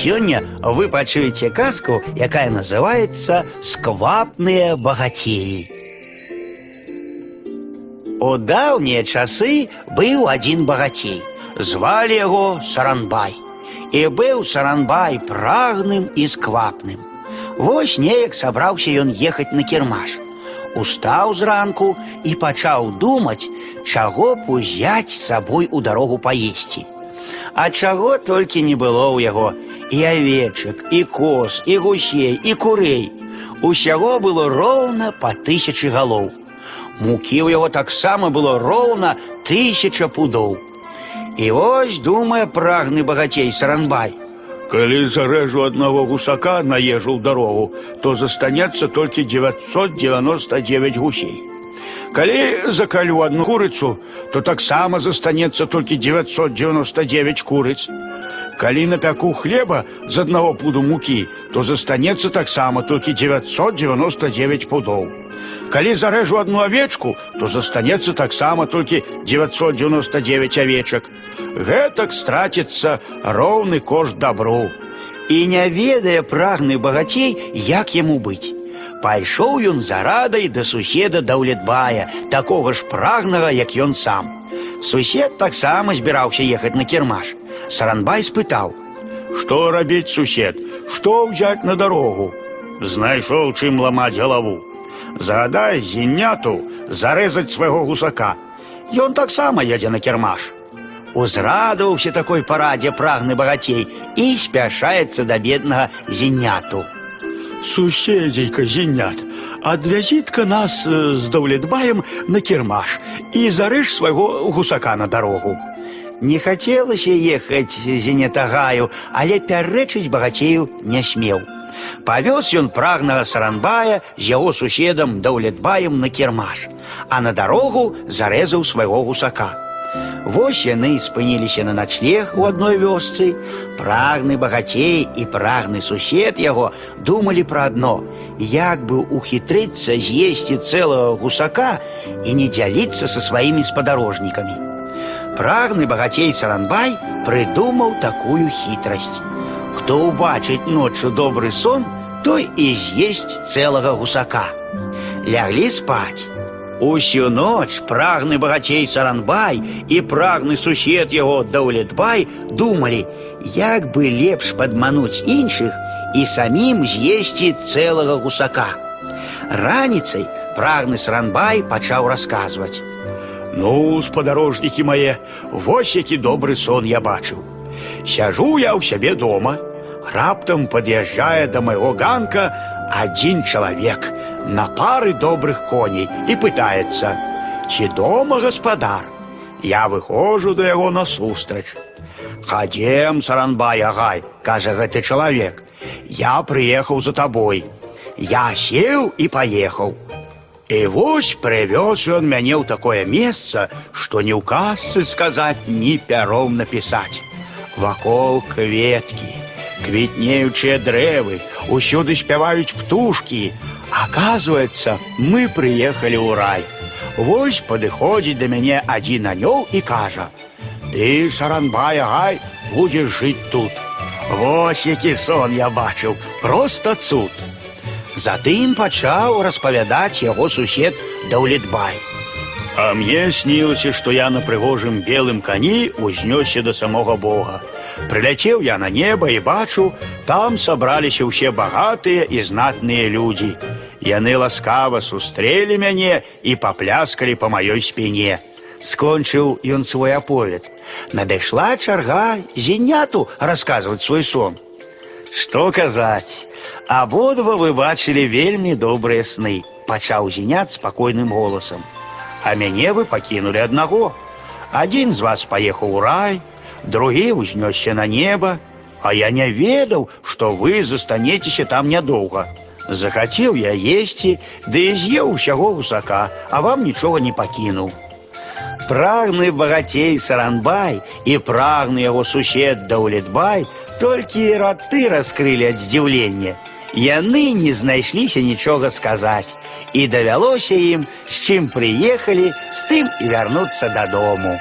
сёння вы пачуеце казку, якая называется сквапныя багацеі. У даўнія часы быў адзін багацей. Звалі яго Саранбай. І быў Саранбай прагным і сквапным. Вось неяк сабраўся ён ехаць на кірмаш. Устаў зранку і пачаў думаць, чаго б узяць з сабой у дарогу паесці. А чаго толькі не было ў яго і авечак, і коз, і гусей, і курэй. Усяго было роўна па тысячы галоў. Мукі ў яго таксама было роўна тысяча пудоў. І вось думае прагны багацей саранбай. Калі зарэжу аднаго гусака на ежу ў дарогу, то застанецца толькі 999 гусей. Калі закалю одну курыцу, то таксама застанецца толькі 999 курыц. Калі напяку хлеба з аднаго пуду мукі, то застанецца таксама толькі 999 пудоў. Калі зарэжу одну авечку, то застанецца таксама толькі 999 авечак. Гэтак страціцца роўны кошт дабру. І не ведае прагны багацей, як яму быць. Пайшоў ён за радай да суседа даўлетбая, такога ж прагнага, як ён сам. Сусед таксама збіраўся ехаць на кірмаш. Саранбай спытаў: Што рабіць сусед, што ўзяць на дарогу? Знайшоў чым ламаць галаву. Загадай зіняту зарэзаць свайго гусака. Ён таксама едзе на кірмаш. Узрадаваўся такой парадзе прагны багацей і спяшаецца да беднага зіняту. Суседзейка зінят, адвязітка нас э, з даўлетбаем на кірмаш і зарэж свайго гусака на дарогу. Не хацелася ехаць зенетагаю, але пярэчыць багацею не смеў. Павёз ён прагнага саранбая з яго суседам даўлетбаем на кірмаш, а на дарогу зарэзаў свайго гусака. Вось яны спыніліся на начлег у адной вёсцы. Прагны багацей і прагны сусед яго думалі пра адно, як бы ухітрыцца з'есці цэлага гусака і не дзяліцца са сваімі спадарожнікамі. Прагны багацей саранбай прыдумаў такую хітрасць. Хто ўбачыць ноччу добры сон, той і з'есць цэлага гусака. Ляглі спаць. Усю ноч прагны багацей саранбай і прагны сусед яго даўлетбай думалі, як бы лепш падмануць іншых і самім з'есці цэлага гусака. Раніцай прагны саранбай пачаў расказваць. Ну, спадарожнікі мае, вось які добры сон я бачыў. Сяжу я ў сябе дома. Раптам пад'язджае да майго ганка адзін чалавек на пары добрых коней і пытаецца: Ці дома гаспадар? Я выходжу да яго насустрач. Хадзем, саранбай агай, кажа гэты чалавек. Я прыехаў за табой. Я сеў і паехаў. І вось прывёз ён мяне ў такое месца, што ні ў казцы сказаць, ні пяром напісаць. Вакол кветкі, квітнеючыя дрэвы, усюды спяваюць птушкі. Аказваецца, мы прыехалі ў рай. Вось падыходзіць да мяне адзін анёл і кажа: « Ты, саранбай агай, будзеш жыць тут. Вось які сон я бачыў, проста цуд. Затым пачаў распавядаць яго сусед даўлетбай. А мне снілася, што я на прыгожым белым кані узнёсся да самога Бога. Прыляцеў я на неба і бачу, там сабраліся ўсе багатыя і знатныя людзі. Яны ласкава сустрэлі мяне і папляскалі па маёй спіне. Скончыў ён свой аповед. Надышла чарга зеняту расказваць свой сон. Што казаць? Абодва вы бачылі вельмі добрыя сны, пачаў зенят спакойным голасам. А мяне вы пакінулі аднаго. Адзін з вас паехаў у рай, другі ўзнёсся на неба, а я не ведаў, што вы застанецеся там нядоўга. Захацеў я есці, ды і з'еў усяго гусака, а вам нічога не пакінуў. Прагны багацей саранбай і прагны яго сусед даўлетбай толькі раты раскрылі ад здзіўлення. Яны не знайшліся нічога сказаць, і давялося ім, з чым прыехалі, з тым і вярнуцца дадому.